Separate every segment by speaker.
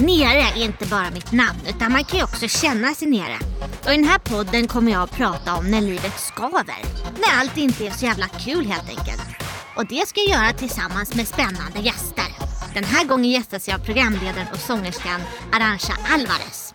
Speaker 1: Nere är inte bara mitt namn utan man kan ju också känna sig nere. Och i den här podden kommer jag att prata om när livet skaver. När allt inte är så jävla kul helt enkelt. Och det ska jag göra tillsammans med spännande gäster. Den här gången gästas jag av programledaren och sångerskan Arantxa Alvarez.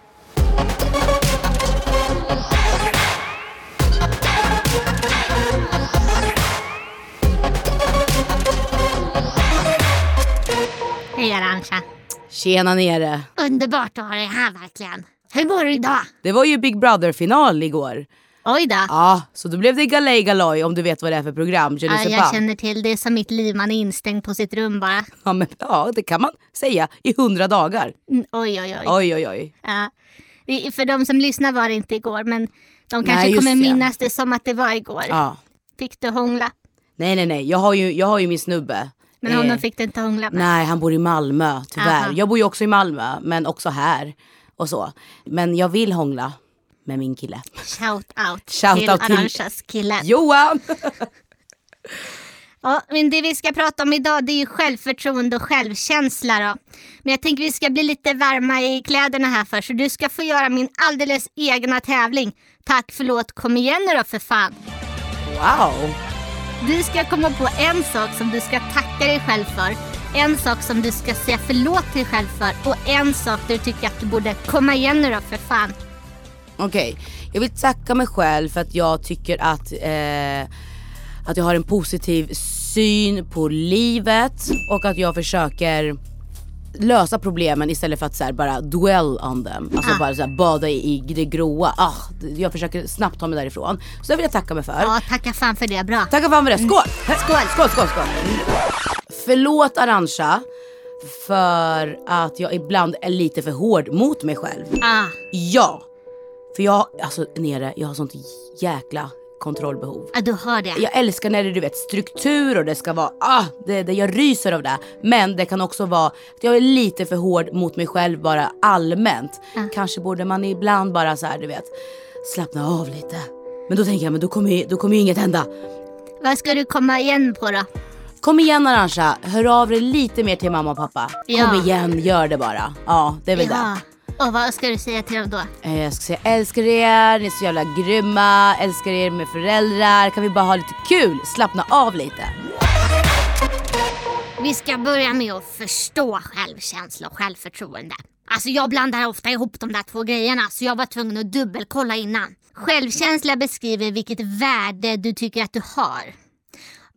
Speaker 1: Hej Arantxa.
Speaker 2: Tjena nere.
Speaker 1: Underbart att ha dig här verkligen. Hur mår du idag?
Speaker 2: Det var ju Big Brother-final igår.
Speaker 1: Oj då.
Speaker 2: Ja, så då blev det Galej Galoj om du vet vad det är för program.
Speaker 1: Ja, jag känner till det som mitt liv, man är instängd på sitt rum bara.
Speaker 2: Ja, men, ja, det kan man säga i hundra dagar.
Speaker 1: Mm, oj, oj, oj.
Speaker 2: Oj, oj, oj.
Speaker 1: Ja. Det- För de som lyssnar var det inte igår, men de kanske
Speaker 2: Nej,
Speaker 1: kommer
Speaker 2: det.
Speaker 1: minnas det som att det var igår.
Speaker 2: Ja.
Speaker 1: Fick du hångla?
Speaker 2: Nej, nej, nej. Jag har ju, jag har ju min snubbe.
Speaker 1: Men
Speaker 2: Eh,
Speaker 1: honom fick du inte hångla med?
Speaker 2: Nej, han bor i Malmö tyvärr.
Speaker 1: Aha.
Speaker 2: Jag bor ju också i Malmö, men också här. Och så. Men jag vill hångla med min kille.
Speaker 1: Shout out
Speaker 2: Shout
Speaker 1: till
Speaker 2: out till-
Speaker 1: Arantxas kille.
Speaker 2: Johan!
Speaker 1: Ja, men det vi ska prata om idag det är ju självförtroende och självkänsla då. Men jag tänker vi ska bli lite varma i kläderna här först. Så du ska få göra min alldeles egna tävling. Tack, förlåt, kom igen nu då för fan.
Speaker 2: Wow!
Speaker 1: Du ska komma på en sak som du ska tacka dig själv för. En sak som du ska säga förlåt till dig själv för. Och en sak där du tycker att du borde komma igen nu då för fan.
Speaker 2: Okej, jag vill tacka mig själv för att jag tycker att, eh, att jag har en positiv syn på livet och att jag försöker lösa problemen istället för att så här, bara dwell on them. Alltså
Speaker 1: Ah.
Speaker 2: bara så här, bada i, i det gråa. Ah, jag försöker snabbt ta mig därifrån. Så det vill jag tacka mig för.
Speaker 1: Ja, tacka fan för det. Bra.
Speaker 2: Tacka fan för det. Skål! Skål! Skål, skål, skål. Förlåt Arantxa för att jag ibland är lite för hård mot mig själv.
Speaker 1: Ah,
Speaker 2: Ja! För jag, alltså nere, jag har sånt jäkla kontrollbehov.
Speaker 1: ja, du har det.
Speaker 2: Jag älskar när det är du vet struktur och det ska vara, ah, det, det, jag ryser av det. Men det kan också vara att jag är lite för hård mot mig själv bara allmänt. Kanske borde man ibland bara så här, du vet, slappna av lite. Men då tänker jag, men då kommer ju, då kommer ju inget hända.
Speaker 1: Vad ska du komma igen på då?
Speaker 2: Kom igen Arantxa, hör av dig lite mer till mamma och pappa.
Speaker 1: Ja.
Speaker 2: Kom igen, gör det bara. Ja, det är väl det.
Speaker 1: Och vad ska du säga till dem då?
Speaker 2: Eh, Jag ska säga älskar er, ni är så jävla grymma, älskar er med föräldrar. Kan vi bara ha lite kul, slappna av lite.
Speaker 1: Vi ska börja med att förstå självkänsla och självförtroende. Alltså jag blandar ofta ihop de där två grejerna så jag var tvungen att dubbelkolla innan. Självkänsla beskriver vilket värde du tycker att du har.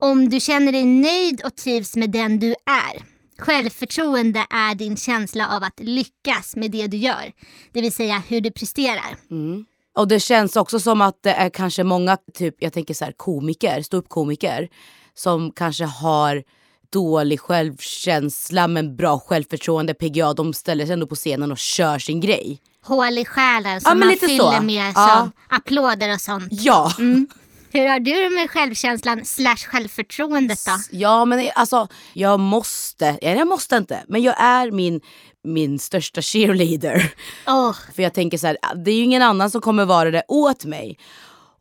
Speaker 1: Om du känner dig nöjd och trivs med den du är. Självförtroende är din känsla av att lyckas med det du gör. Det vill säga hur du presterar.
Speaker 2: Och det känns också som att det är kanske många, typ, jag tänker så här komiker, ståuppkomiker som kanske har dålig självkänsla men bra självförtroende, PGA, de ställer sig ändå på scenen och kör sin grej.
Speaker 1: Hål i själen som
Speaker 2: Ja,
Speaker 1: man fyller
Speaker 2: så.
Speaker 1: med
Speaker 2: Ja.
Speaker 1: applåder och sånt.
Speaker 2: Ja!
Speaker 1: Hur har du det med självkänslan slash självförtroendet då?
Speaker 2: Ja men alltså, jag måste, ja, jag måste inte, men jag är min, min största cheerleader.
Speaker 1: Åh,
Speaker 2: För jag tänker så här, det är ju ingen annan som kommer vara det åt mig.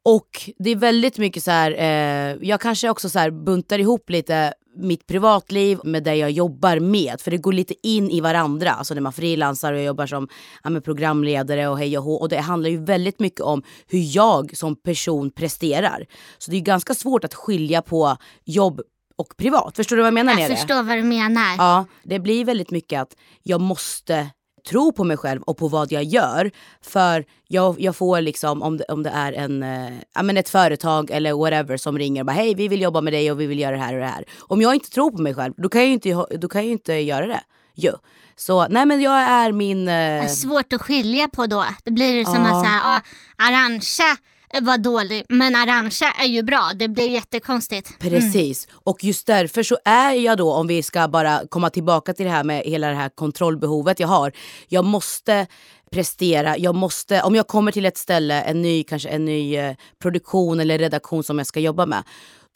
Speaker 2: Och det är väldigt mycket så här, eh, jag kanske också så buntar ihop lite mitt privatliv med det jag jobbar med. För det går lite in i varandra. Alltså när man frilansar och jag jobbar som ja, programledare och hej och hå. Och det handlar ju väldigt mycket om hur jag som person presterar. Så det är ganska svårt att skilja på jobb och privat. Förstår du vad jag menar?
Speaker 1: jag förstår vad du menar.
Speaker 2: Ja, det blir väldigt mycket att jag måste tro på mig själv och på vad jag gör. För jag, jag får liksom, om det, om det är en, eh, men ett företag eller whatever som ringer och bara hej vi vill jobba med dig och vi vill göra det här och det här. Om jag inte tror på mig själv då kan jag ju inte, då kan jag inte göra det. Jo. Så nej men jag är min...
Speaker 1: Det
Speaker 2: Eh,
Speaker 1: är svårt att skilja på då. Det blir som
Speaker 2: Ja.
Speaker 1: att säga, ah, Arantxa Eh, var dålig men Arantxa är ju bra. Det blir jättekonstigt. Mm.
Speaker 2: Precis. Och just därför så är jag då, om vi ska bara komma tillbaka till det här med hela det här kontrollbehovet jag har. Jag måste prestera, jag måste, om jag kommer till ett ställe, en ny, kanske en ny eh, produktion eller redaktion som jag ska jobba med.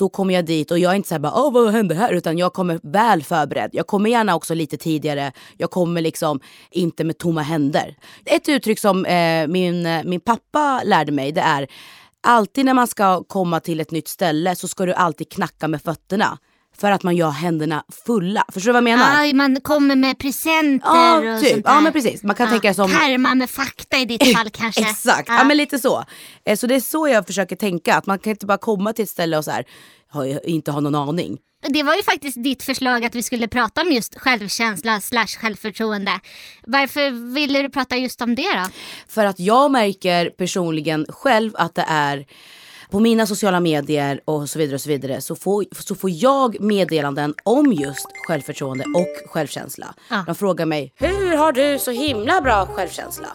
Speaker 2: Då kommer jag dit och jag är inte såhär bara åh vad hände här? Utan jag kommer väl förberedd. Jag kommer gärna också lite tidigare. Jag kommer liksom inte med tomma händer. Ett uttryck som eh, min, eh, min pappa lärde mig det är alltid när man ska komma till ett nytt ställe så ska du alltid knacka med fötterna för att man gör händerna fulla. Förstår du vad jag menar?
Speaker 1: Ja, man kommer med presenter
Speaker 2: Ja,
Speaker 1: och
Speaker 2: typ.
Speaker 1: sånt där.
Speaker 2: Ja, men precis. Man kan tänka det som-
Speaker 1: Pärmar med fakta i ditt fall kanske.
Speaker 2: Exakt, ja. men lite så. Eh, Så det är så jag försöker tänka. Att man kan inte bara komma till ett ställe och så här, inte ha någon aning.
Speaker 1: Det var ju faktiskt ditt förslag att vi skulle prata om just självkänsla slash självförtroende. Varför ville du prata just om det då?
Speaker 2: För att jag märker personligen själv att det är på mina sociala medier och så vidare och så vidare så får, så får jag meddelanden om just självförtroende och självkänsla.
Speaker 1: Ja.
Speaker 2: De frågar mig, hur har du så himla bra självkänsla?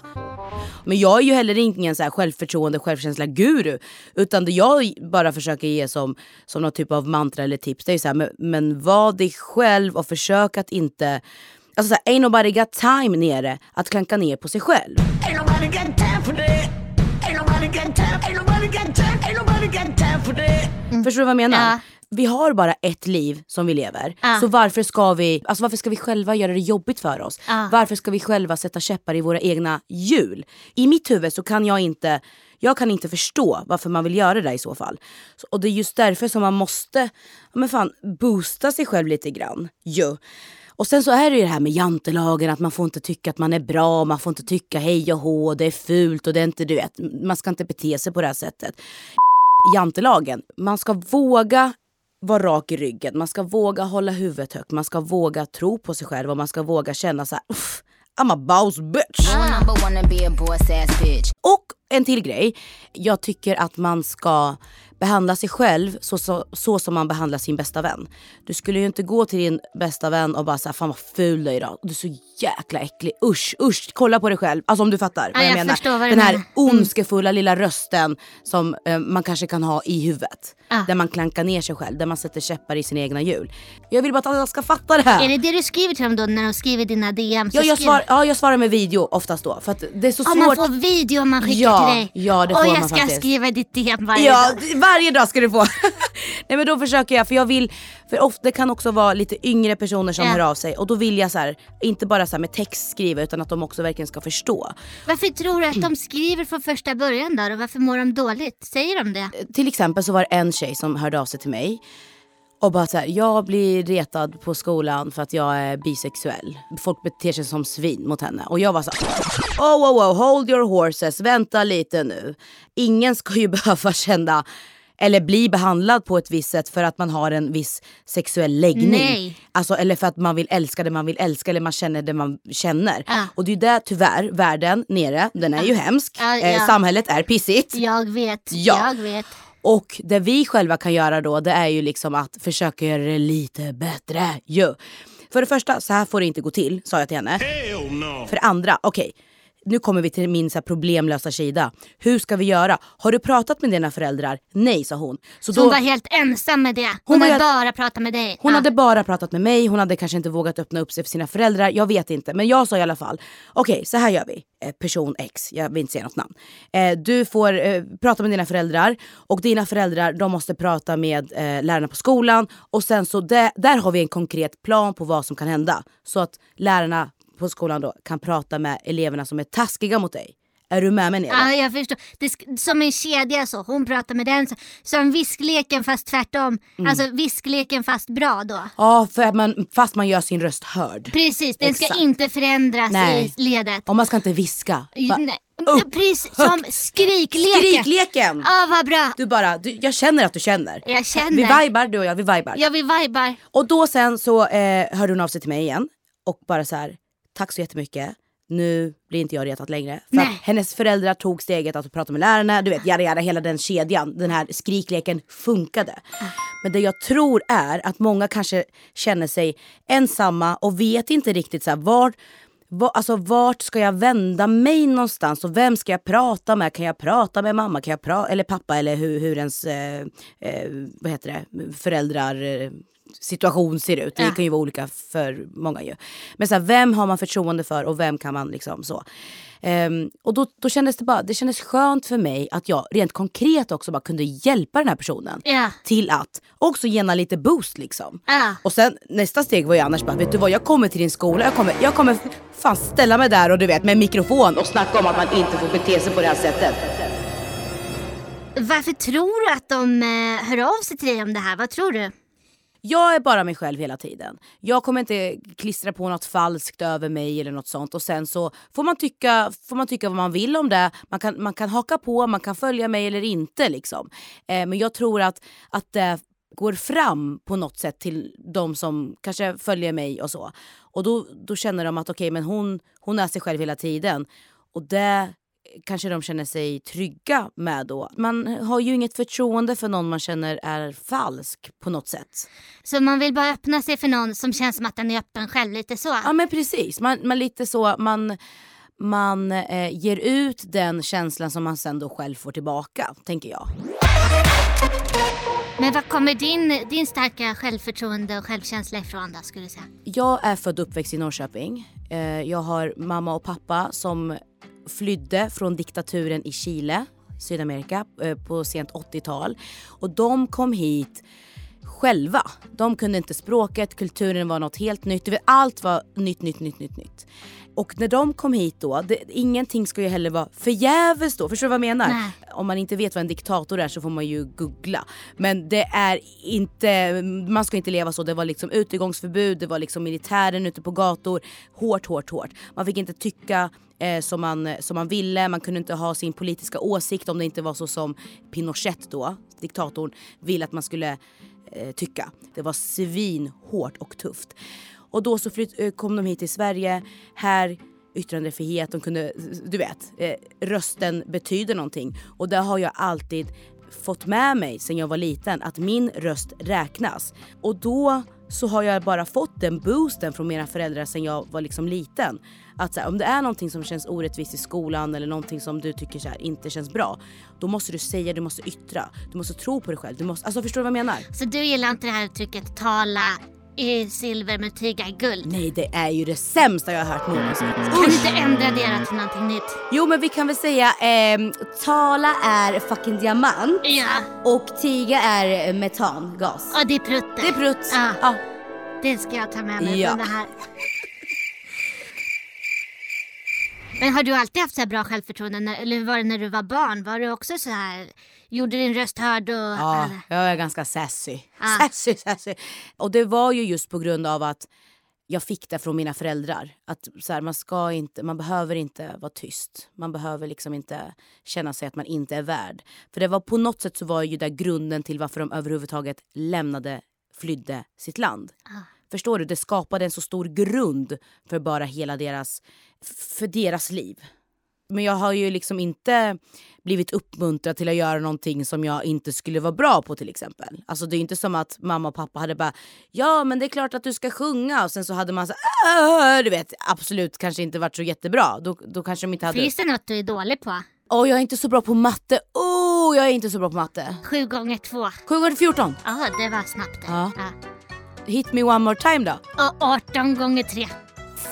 Speaker 2: Men jag är ju heller ingen så här självförtroende självkänsla guru. Utan det jag bara försöker ge som, som någon typ av mantra eller tips det är så här, men, men var dig själv och försök att inte Alltså såhär, ain't nobody got time nere att klanka ner på sig själv.
Speaker 3: Ain't nobody got time for that. That.
Speaker 2: Förstår du vad jag menar?
Speaker 1: Ja.
Speaker 2: Vi har bara ett liv som vi lever.
Speaker 1: Ja.
Speaker 2: Så varför ska, vi, alltså varför ska vi själva göra det jobbigt för oss?
Speaker 1: Ja.
Speaker 2: Varför ska vi själva sätta käppar i våra egna hjul? I mitt huvud så kan jag inte jag kan inte förstå varför man vill göra det i så fall. Och det är just därför som man måste men fan, boosta sig själv lite grann. Jo. Och sen så är det ju det här med jantelagen att man får inte tycka att man är bra, man får inte tycka hej och hå, det är fult och det är inte, du vet, man ska inte bete sig på det här sättet jantelagen. Man ska våga vara rak i ryggen, man ska våga hålla huvudet högt, man ska våga tro på sig själv och man ska våga känna så här, "Uff, I'm a boss bitch. Och en till grej. Jag tycker att man ska behandla sig själv så, så, så som man behandlar sin bästa vän. Du skulle ju inte gå till din bästa vän och bara säga fan vad ful du är idag. Du är så jäkla äcklig. Usch, usch. Kolla på dig själv. Alltså om du fattar vad
Speaker 1: Ja,
Speaker 2: jag,
Speaker 1: jag
Speaker 2: menar.
Speaker 1: vad
Speaker 2: Den här
Speaker 1: menar. Mm.
Speaker 2: ondskefulla lilla rösten som eh, man kanske kan ha i huvudet.
Speaker 1: Ja.
Speaker 2: Där man klankar ner sig själv, där man sätter käppar i sina egna hjul. Jag vill bara att alla ska fatta det här.
Speaker 1: Är det det du skriver till dem då när de skriver dina DM?
Speaker 2: Ja, jag, svar, ja, jag svarar med video oftast då. För det är så
Speaker 1: Ja,
Speaker 2: svårt.
Speaker 1: man får video om man skickar
Speaker 2: Ja,
Speaker 1: till dig.
Speaker 2: ja, det
Speaker 1: och
Speaker 2: får
Speaker 1: jag
Speaker 2: man
Speaker 1: ska
Speaker 2: faktiskt.
Speaker 1: skriva ditt DM varje
Speaker 2: Ja,
Speaker 1: dag.
Speaker 2: Varje dag ska du få. Nej men då försöker jag, för jag vill, för ofta kan också vara lite yngre personer som
Speaker 1: Ja.
Speaker 2: hör av sig och då vill jag så här, inte bara så här med text skriva utan att de också verkligen ska förstå.
Speaker 1: Varför tror du att de skriver från första början då? Och varför mår de dåligt? Säger de det?
Speaker 2: Till exempel så var det en tjej som hörde av sig till mig och bara så här, jag blir retad på skolan för att jag är bisexuell. Folk beter sig som svin mot henne. Och jag var så här, oh, oh, oh, hold your horses, vänta lite nu. Ingen ska ju behöva känna eller bli behandlad på ett visst sätt för att man har en viss sexuell läggning.
Speaker 1: Nej.
Speaker 2: Alltså, eller för att man vill älska det man vill älska eller man känner det man känner.
Speaker 1: Ja.
Speaker 2: Och det är där tyvärr, världen nere, den är ju hemsk.
Speaker 1: Ja, ja.
Speaker 2: Eh, samhället är pissigt.
Speaker 1: Jag vet,
Speaker 2: Ja.
Speaker 1: jag vet.
Speaker 2: Och det vi själva kan göra då det är ju liksom att försöka göra det lite bättre. ju. För det första, så här får det inte gå till, sa jag till henne. För det andra, okej. Nu kommer vi till min så problemlösa sida. Hur ska vi göra? Har du pratat med dina föräldrar? Nej, sa hon. Så
Speaker 1: Så hon var helt ensam med det. Hon,
Speaker 2: Hon
Speaker 1: hade bara pratat med dig.
Speaker 2: hon
Speaker 1: Ja.
Speaker 2: hade bara pratat med mig, hon hade kanske inte vågat öppna upp sig för sina föräldrar. Jag vet inte. Men jag sa i alla fall, okej så här gör vi. Eh, person X, jag vill inte säga något namn. Eh, du får eh, prata med dina föräldrar och dina föräldrar de måste prata med lärarna på skolan. Och sen så där, där har vi en konkret plan på vad som kan hända. Så att lärarna på skolan då kan prata med eleverna som är taskiga mot dig. Är du med mig Nela?
Speaker 1: Ja, jag förstår. Det som en kedja så. Hon pratar med den. Så, som viskleken fast tvärtom.
Speaker 2: Mm.
Speaker 1: Alltså viskleken fast bra då.
Speaker 2: Ja, för att man, fast man gör sin röst hörd.
Speaker 1: Precis, den ska
Speaker 2: Exakt.
Speaker 1: inte förändras
Speaker 2: Nej.
Speaker 1: i ledet.
Speaker 2: Och man ska inte viska. Va-
Speaker 1: Nej.
Speaker 2: Upp,
Speaker 1: Precis, som skrikleken.
Speaker 2: Skrikleken!
Speaker 1: Ja, vad bra.
Speaker 2: Du bara, du, jag känner att du känner.
Speaker 1: Jag känner.
Speaker 2: Vi vibar, du och jag, vi vibar.
Speaker 1: Ja, vi vibar.
Speaker 2: Och då sen så eh, hörde hon av sig till mig igen och bara så här, tack så jättemycket. Nu blir inte jag retad längre. För
Speaker 1: Nej.
Speaker 2: att hennes föräldrar tog steget att prata med lärarna, du vet jada jada, hela den kedjan. Den här skrikleken funkade. Men det jag tror är att många kanske känner sig ensamma och vet inte riktigt så här, var, var, alltså, vart ska jag vända mig någonstans och vem ska jag prata med? Kan jag prata med mamma kan jag pra- eller pappa eller hur, hur ens eh, eh, vad heter det? föräldrar eh, situation ser ut. Det
Speaker 1: Ja.
Speaker 2: kan ju vara olika för många ju. Men så här, vem har man förtroende för och vem kan man liksom så. Ehm, och då, då kändes det bara, det kändes skönt för mig att jag rent konkret också bara kunde hjälpa den här personen.
Speaker 1: Ja.
Speaker 2: Till att också ge henne lite boost liksom.
Speaker 1: Ja.
Speaker 2: Och sen nästa steg var ju annars bara, vet du vad jag kommer till din skola, jag kommer, jag kommer fan ställa mig där och du vet med mikrofon och snacka om att man inte får bete sig på det här sättet.
Speaker 1: Varför tror du att de eh, hör av sig till dig om det här? Vad tror du?
Speaker 2: Jag är bara mig själv hela tiden. Jag kommer inte klistra på något falskt över mig eller något sånt och sen så får man tycka, får man tycka vad man vill om det. Man kan, man kan haka på, man kan följa mig eller inte liksom. Eh, men jag tror att, att det går fram på något sätt till de som kanske följer mig och så. Och då, då känner de att okej okay, men hon, hon är sig själv hela tiden. Och det kanske de känner sig trygga med då. Man har ju inget förtroende för någon man känner är falsk på något sätt.
Speaker 1: Så man vill bara öppna sig för någon som känns som att den är öppen själv, lite så?
Speaker 2: Ja men precis, man, man lite så, man, man eh, ger ut den känslan som man sen då själv får tillbaka, tänker jag.
Speaker 1: Men var kommer din, din starka självförtroende och självkänsla ifrån då, skulle du säga?
Speaker 2: Jag är född och uppväxt i Norrköping. Eh, jag har mamma och pappa som flydde från diktaturen i Chile, Sydamerika, eh, på sent 80-tal. Och de kom hit själva. De kunde inte språket, kulturen var något helt nytt. Allt var nytt, nytt, nytt, nytt, nytt. Och när de kom hit då, det, ingenting ska ju heller vara förgäves då. Förstår du vad jag menar? Nej. Om man inte vet vad en diktator är så får man ju googla. Men det är inte, man ska inte leva så. Det var liksom utegångsförbud, det var liksom militären ute på gator. Hårt, hårt, hårt. Man fick inte tycka eh, som, man, som man ville, man kunde inte ha sin politiska åsikt om det inte var så som Pinochet då, diktatorn, ville att man skulle eh, tycka. Det var svinhårt och tufft. Och då så flytt, eh, kom de hit till Sverige. Här yttrandefrihet, de kunde, du vet, eh, rösten betyder någonting. Och det har jag alltid fått med mig sen jag var liten, att min röst räknas. Och då så har jag bara fått den boosten från mina föräldrar sen jag var liksom liten. Att så här, om det är någonting som känns orättvist i skolan eller någonting som du tycker så här, inte känns bra. Då måste du säga, du måste yttra, du måste tro på dig själv. Du måste, alltså förstår du vad jag menar?
Speaker 1: Så du gillar inte det här uttrycket tala i silver men tyga i guld?
Speaker 2: Nej det är ju det sämsta jag har hört någonsin.
Speaker 1: Kan du inte ändra det till någonting nytt?
Speaker 2: Jo men vi kan väl säga eh, tala är fucking diamant
Speaker 1: Ja.
Speaker 2: och tiga är metangas.
Speaker 1: Och det är prutt
Speaker 2: Det är prutt.
Speaker 1: Ja.
Speaker 2: Ja.
Speaker 1: Det ska jag ta med mig
Speaker 2: Ja.
Speaker 1: från det här. Men har du alltid haft så här bra självförtroende? När, eller var det när du var barn? Var du också så här, gjorde din röst hörd? Och,
Speaker 2: Ja,
Speaker 1: eller?
Speaker 2: jag är ganska sassy.
Speaker 1: Ah.
Speaker 2: Sassy, sassy. Och det var ju just på grund av att jag fick det från mina föräldrar. Att så här, man, ska inte, man behöver inte vara tyst. Man behöver liksom inte känna sig att man inte är värd. För det var på något sätt så var ju det grunden till varför de överhuvudtaget lämnade, flydde sitt land. Förstår du? Det skapade en så stor grund för bara hela deras, för deras liv. Men jag har ju liksom inte blivit uppmuntrad till att göra någonting som jag inte skulle vara bra på till exempel. Alltså det är inte som att mamma och pappa hade bara ja men det är klart att du ska sjunga och sen så hade man så "Åh", du vet absolut kanske inte varit så jättebra. Då, då kanske de inte hade
Speaker 1: Finns det något du är dålig på?
Speaker 2: Åh jag är inte så bra på matte. Oh jag är inte så bra på matte.
Speaker 1: Sju gånger två.
Speaker 2: 7 gånger 14.
Speaker 1: Ja, det var snabbt det.
Speaker 2: Ja. Hit me one more time då.
Speaker 1: Och 18 gånger tre.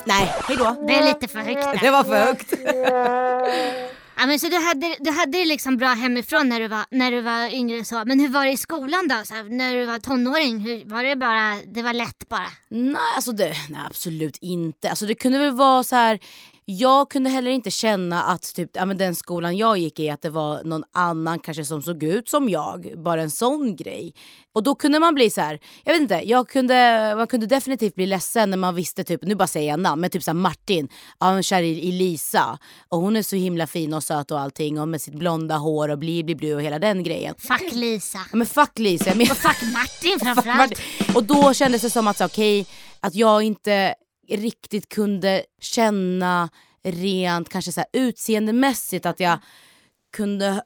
Speaker 2: Nej, hejdå.
Speaker 1: Det är lite för högt
Speaker 2: Det
Speaker 1: där.
Speaker 2: var för högt.
Speaker 1: Ja, men så du hade, du hade det liksom bra hemifrån när du var, när du var yngre så. Men hur var det i skolan då? Så här, när du var tonåring? Hur, var det bara, det var lätt bara?
Speaker 2: Nej, alltså det, nej absolut inte. Alltså det kunde väl vara så här. Jag kunde heller inte känna att typ, ja, men den skolan jag gick i att det var någon annan kanske som såg ut som jag. Bara en sån grej. Och då kunde man bli så här. jag vet inte, jag kunde, man kunde definitivt bli ledsen när man visste typ, nu bara säger jag namn, men typ så här Martin, ja, han är kär i Lisa. Och hon är så himla fin och söt och allting och med sitt blonda hår och bli bli bli och hela den grejen.
Speaker 1: Fuck Lisa.
Speaker 2: Ja, men fuck Lisa. men-
Speaker 1: Och fuck Martin framförallt.
Speaker 2: och då kändes det som att okej, att jag inte riktigt kunde känna rent kanske så här, utseendemässigt att jag kunde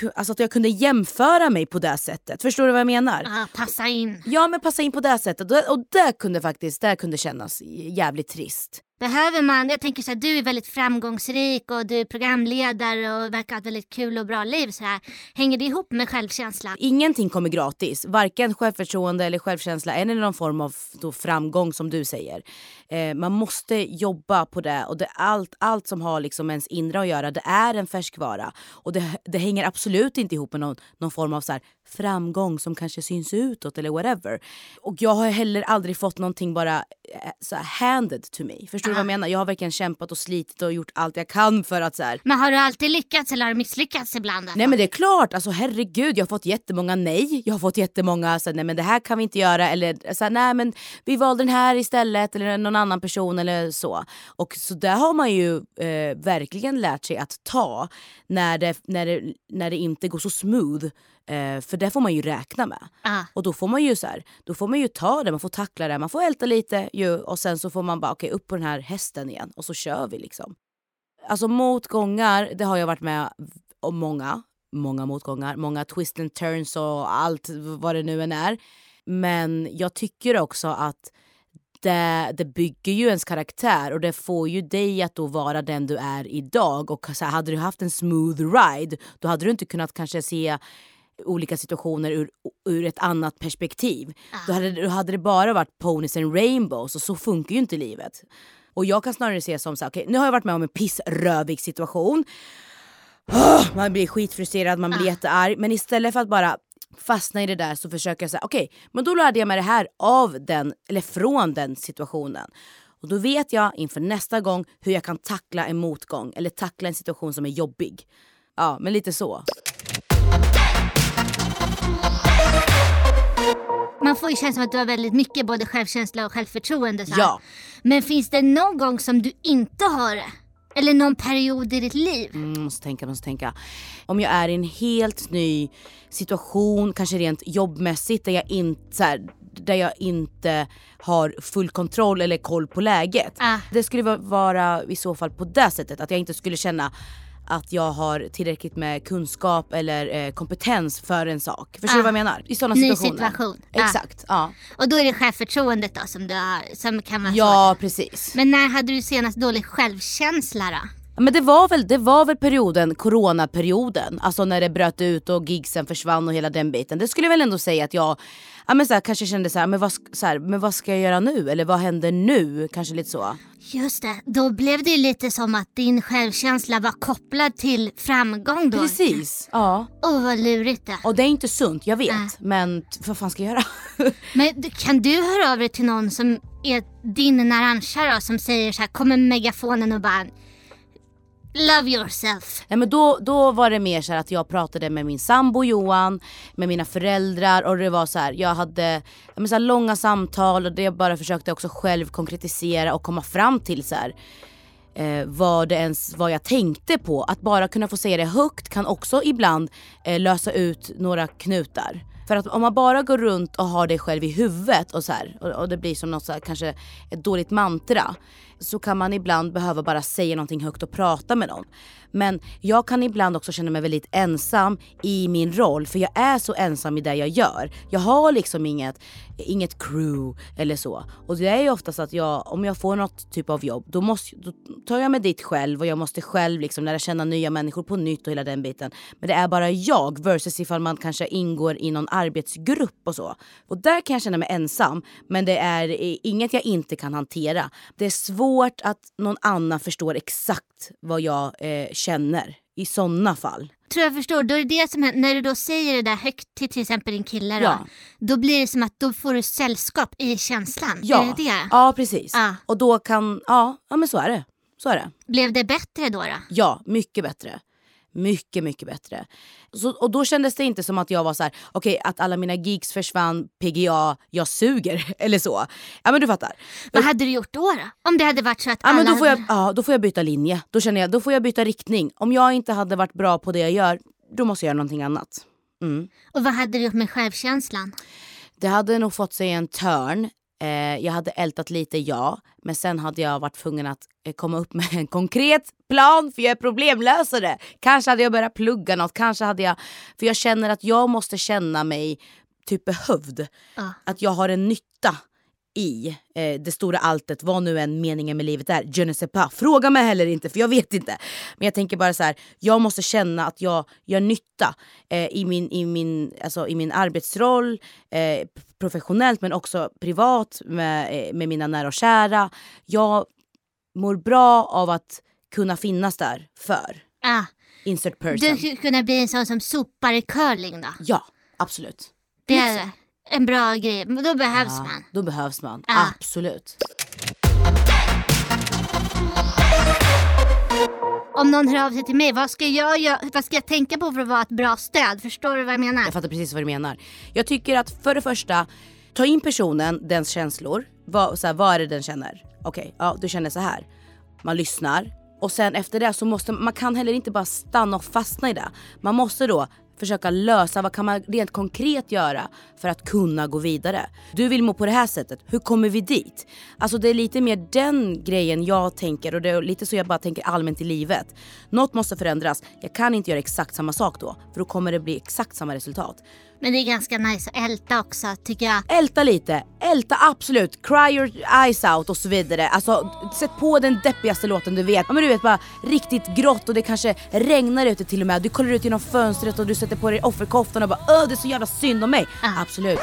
Speaker 2: ku- Alltså att jag kunde jämföra mig på det sättet. Förstår du vad jag menar?
Speaker 1: Ja, passa in.
Speaker 2: Ja men passa in på det sättet. Och det kunde faktiskt det kunde kännas jävligt trist.
Speaker 1: Behöver man, jag tänker så här, du är väldigt framgångsrik och du är programledare och verkar ha ett väldigt kul och bra liv. Så här. Hänger det ihop med självkänslan?
Speaker 2: Ingenting kommer gratis. Varken självförtroende eller självkänsla eller någon form av då framgång som du säger. Eh, man måste jobba på det och det, allt, allt som har liksom ens inre att göra det är en färskvara. Och det, det hänger absolut inte ihop med någon, någon form av så här framgång som kanske syns utåt eller whatever. Och jag har heller aldrig fått någonting bara så här, handed to me. Förstår du vad jag menar? Jag har verkligen kämpat och slitit och gjort allt jag kan för att så här,
Speaker 1: Men har du alltid lyckats eller har du misslyckats ibland?
Speaker 2: Nej men det är klart, alltså herregud jag har fått jättemånga nej. Jag har fått jättemånga så här, nej men det här kan vi inte göra eller så här, nej men vi valde den här istället eller någon annan person eller så. Och så där har man ju eh, verkligen lärt sig att ta när det, när det, när det inte går så smooth. Eh, för det får man ju räkna med.
Speaker 1: Ah.
Speaker 2: Och då får man ju så här, då får man ju ta det, man får tackla det, man får älta lite ju, och sen så får man bara okej upp på den här hästen igen och så kör vi liksom. Alltså motgångar, det har jag varit med om många. Många motgångar, många twist and turns och allt vad det nu än är. Men jag tycker också att det, det bygger ju ens karaktär och det får ju dig att då vara den du är idag. Och så här, hade du haft en smooth ride då hade du inte kunnat kanske se olika situationer ur, ur ett annat perspektiv. Då, hade, då hade det bara varit ponies and rainbows och så funkar ju inte livet. Och jag kan snarare se som så här, okej nu har jag varit med om en pissrövig situation. Åh, man blir skitfrustrerad, man blir jättearg. Men istället för att bara fastna i det där så försöker jag säga okej, men då lärde jag mig det här av den, eller från den situationen. Och då vet jag inför nästa gång hur jag kan tackla en motgång eller tackla en situation som är jobbig. Ja, men lite så.
Speaker 1: Man får ju känslan som att du har väldigt mycket både självkänsla och självförtroende. Så.
Speaker 2: Ja.
Speaker 1: Men finns det någon gång som du inte har det? Eller någon period i ditt liv?
Speaker 2: Mm, måste tänka, måste tänka. Om jag är i en helt ny situation, kanske rent jobbmässigt där jag inte, här, där jag inte har full kontroll eller koll på läget.
Speaker 1: Ah.
Speaker 2: Det skulle va- vara i så fall på det sättet, att jag inte skulle känna att jag har tillräckligt med kunskap eller eh, kompetens för en sak. Förstår du
Speaker 1: Ah.
Speaker 2: vad jag menar? I sådana
Speaker 1: Ny
Speaker 2: situationer.
Speaker 1: situation. Ah.
Speaker 2: Exakt, ja.
Speaker 1: Och då är det självförtroendet då som du har, som kan vara
Speaker 2: Ja
Speaker 1: svårt.
Speaker 2: precis.
Speaker 1: Men när hade du senast dålig självkänsla då?
Speaker 2: Men det var, väl, det var väl perioden, coronaperioden, alltså när det bröt ut och gigsen försvann och hela den biten. Det skulle jag väl ändå säga att jag ja, men så här, kanske kände så här, men vad, så här, men vad ska jag göra nu? Eller vad händer nu? Kanske lite så.
Speaker 1: Just det, då blev det lite som att din självkänsla var kopplad till framgång då.
Speaker 2: Precis. Ja.
Speaker 1: Åh vad lurigt det.
Speaker 2: Och det är inte sunt, jag vet.
Speaker 1: Nej.
Speaker 2: Men vad fan ska jag göra?
Speaker 1: Men kan du höra av dig till någon som är din naranja då, som säger så här, kommer megafonen och bara Love yourself.
Speaker 2: Ja, men då, då var det mer så här att jag pratade med min sambo Johan, med mina föräldrar och det var så här, jag hade ja, men så här, långa samtal och det jag bara försökte också själv konkretisera och komma fram till så här, eh, vad det ens vad jag tänkte på. Att bara kunna få säga det högt kan också ibland eh, lösa ut några knutar. För att om man bara går runt och har det själv i huvudet och så här, och, och det blir som något så här, kanske ett dåligt mantra så kan man ibland behöva bara säga någonting högt och prata med någon. Men jag kan ibland också känna mig väldigt ensam i min roll för jag är så ensam i det jag gör. Jag har liksom inget, inget crew eller så. Och det är ju oftast att jag, om jag får något typ av jobb då, måste, då tar jag mig dit själv och jag måste själv liksom lära känna nya människor på nytt och hela den biten. Men det är bara jag versus ifall man kanske ingår i någon arbetsgrupp och så. Och där kan jag känna mig ensam men det är inget jag inte kan hantera. Det är svårt att någon annan förstår exakt vad jag eh, känner i sådana fall.
Speaker 1: Tror jag förstår, då är det det som händer, när du då säger det där högt till till exempel din kille då,
Speaker 2: Ja.
Speaker 1: då blir det som att då får du sällskap i känslan.
Speaker 2: Ja,
Speaker 1: Är det det?
Speaker 2: ja precis.
Speaker 1: Ja.
Speaker 2: Och då kan, ja, ja men så är det. Så är det.
Speaker 1: Blev det bättre då? då?
Speaker 2: Ja, mycket bättre. Mycket, mycket bättre. Så, och då kändes det inte som att jag var så här: okej att alla mina gigs försvann, PGA, jag suger eller så. Ja men du fattar.
Speaker 1: Vad hade du gjort då? då? Om det hade varit så att
Speaker 2: Ja,
Speaker 1: alla
Speaker 2: men då, får jag,
Speaker 1: hade...
Speaker 2: ja, då får jag byta linje. Då känner jag, då får jag byta riktning. Om jag inte hade varit bra på det jag gör, då måste jag göra någonting annat. Mm.
Speaker 1: Och vad hade du gjort med självkänslan?
Speaker 2: Det hade nog fått sig en törn. Eh, jag hade ältat lite, ja. Men sen hade jag varit tvungen att eh, komma upp med en konkret plan för jag är problemlösare. Kanske hade jag börjat plugga något, kanske hade jag... För jag känner att jag måste känna mig typ behövd.
Speaker 1: Ja.
Speaker 2: Att jag har en nytta i eh, det stora alltet, vad nu än meningen med livet är. Je ne sais pas. Fråga mig heller inte för jag vet inte. Men jag tänker bara så här, jag måste känna att jag gör nytta eh, i, min, i, min, alltså, i min arbetsroll, eh, professionellt men också privat med, eh, med mina nära och kära. Jag mår bra av att kunna finnas där för
Speaker 1: Ah,
Speaker 2: insert person.
Speaker 1: du skulle kunna bli en sån som sopar i curling då?
Speaker 2: Ja, absolut.
Speaker 1: Det är en bra grej, men då behövs
Speaker 2: Ja,
Speaker 1: man.
Speaker 2: då behövs man.
Speaker 1: Ja.
Speaker 2: Absolut.
Speaker 1: Om någon hör av sig till mig, vad ska jag, göra, vad ska jag tänka på för att vara ett bra stöd? Förstår du vad jag menar?
Speaker 2: Jag fattar precis vad du menar. Jag tycker att för det första, ta in personen, dens känslor. Vad, så här, vad är det den känner? Okej, ja du känner så här. Man lyssnar. Och sen efter det så måste man kan heller inte bara stanna och fastna i det. Man måste då försöka lösa vad kan man rent konkret göra för att kunna gå vidare. Du vill må på det här sättet, hur kommer vi dit? Alltså det är lite mer den grejen jag tänker och det är lite så jag bara tänker allmänt i livet. Något måste förändras, jag kan inte göra exakt samma sak då för då kommer det bli exakt samma resultat.
Speaker 1: Men det är ganska nice att älta också tycker jag.
Speaker 2: Älta lite, älta absolut, cry your eyes out och så vidare. Alltså sätt på den deppigaste låten du vet. Ja, men du vet bara riktigt grått och det kanske regnar ute till och med. Du kollar ut genom fönstret och du sätter på dig offerkoftan och bara öh det är så jävla synd om mig. Absolut.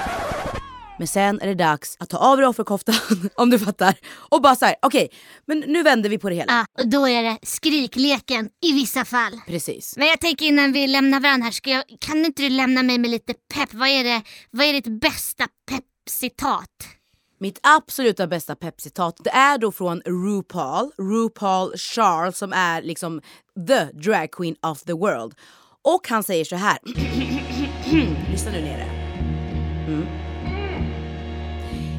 Speaker 2: Men sen är det dags att ta av dig offerkoftan om du fattar. Och bara såhär, okej men nu vänder vi på det hela.
Speaker 1: Ja, och då är det skrikleken i vissa fall.
Speaker 2: Precis.
Speaker 1: Men jag tänker innan vi lämnar varandra här, ska jag, kan inte du lämna mig med lite pepp? Vad är, det, vad är ditt bästa peppcitat?
Speaker 2: Mitt absoluta bästa peppcitat det är då från RuPaul, RuPaul Charles som är liksom the drag queen of the world. Och han säger så här. Lyssna nu nere. Mm.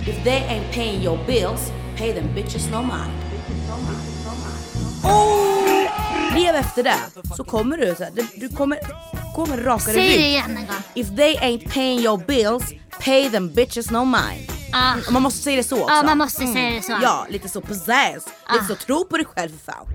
Speaker 2: If they ain't paying your bills, pay them bitches no mind. Oh! Lev efter det så kommer du så här, du, du kommer med rakare
Speaker 1: Säg det igen en gång.
Speaker 2: If they ain't paying your bills, pay them bitches no mind.
Speaker 1: Ah.
Speaker 2: Man måste säga det så också.
Speaker 1: Ja, man måste säga det så.
Speaker 2: Ja, lite så pizzazz. Lite så tro på dig själv för fan.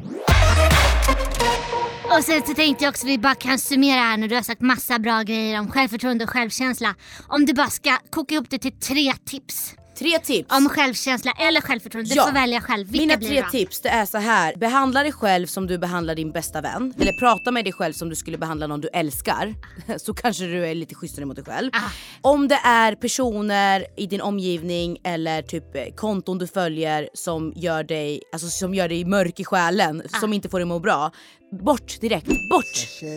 Speaker 1: Och sen så tänkte jag också att vi bara kan summera här nu. Du har sagt massa bra grejer om självförtroende och självkänsla. Om du bara ska koka ihop det till tre tips.
Speaker 2: Tre tips.
Speaker 1: Om självkänsla eller självförtroende. Du
Speaker 2: Ja.
Speaker 1: får välja själv. Vilka
Speaker 2: Mina
Speaker 1: blir
Speaker 2: tre
Speaker 1: bra?
Speaker 2: tips det är så här. Behandla dig själv som du behandlar din bästa vän. Eller prata med dig själv som du skulle behandla någon du älskar. Så kanske du är lite schysstare mot dig själv.
Speaker 1: Ah.
Speaker 2: Om det är personer i din omgivning eller typ eh, konton du följer som gör dig, alltså som gör dig mörk i själen,
Speaker 1: Ah.
Speaker 2: som inte får dig att må bra. Bort direkt, bort!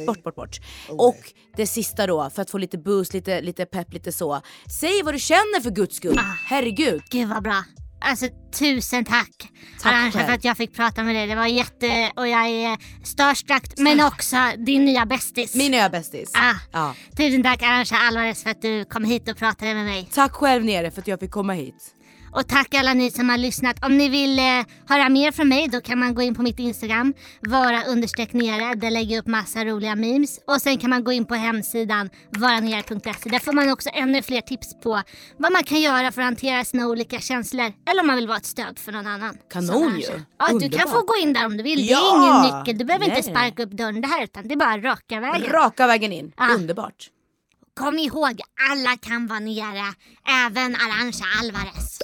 Speaker 2: Bort, bort, bort. Och det sista då, för att få lite boost, lite, lite pepp, lite så. Säg vad du känner för guds skull.
Speaker 1: Ah.
Speaker 2: Herregud.
Speaker 1: Gud vad bra. Alltså tusen tack,
Speaker 2: Tack
Speaker 1: Arantxa för att jag fick prata med dig. Det var jätte... Och jag är starstruck men också din nya bästis.
Speaker 2: Min nya bästis.
Speaker 1: Ah.
Speaker 2: Ja.
Speaker 1: Tusen tack Arantxa Alvarez för att du kom hit och pratade med mig.
Speaker 2: Tack själv nere för att jag fick komma hit.
Speaker 1: Och tack alla ni som har lyssnat. Om ni vill eh, höra mer från mig då kan man gå in på mitt Instagram, vara understreck nere. Där lägger jag upp massa roliga memes. Och sen kan man gå in på hemsidan varanere.se. Där får man också ännu fler tips på vad man kan göra för att hantera sina olika känslor. Eller om man vill vara ett stöd för någon annan.
Speaker 2: Kanon ju.
Speaker 1: Ja, du kan få gå in där om du vill. Det är
Speaker 2: Ja.
Speaker 1: ingen nyckel. Du behöver
Speaker 2: Nej,
Speaker 1: inte sparka upp dörren det här utan det är bara raka vägen.
Speaker 2: Raka vägen in.
Speaker 1: Ah.
Speaker 2: Underbart.
Speaker 1: Kom ihåg, alla kan vara nere. Även Arantxa Alvarez.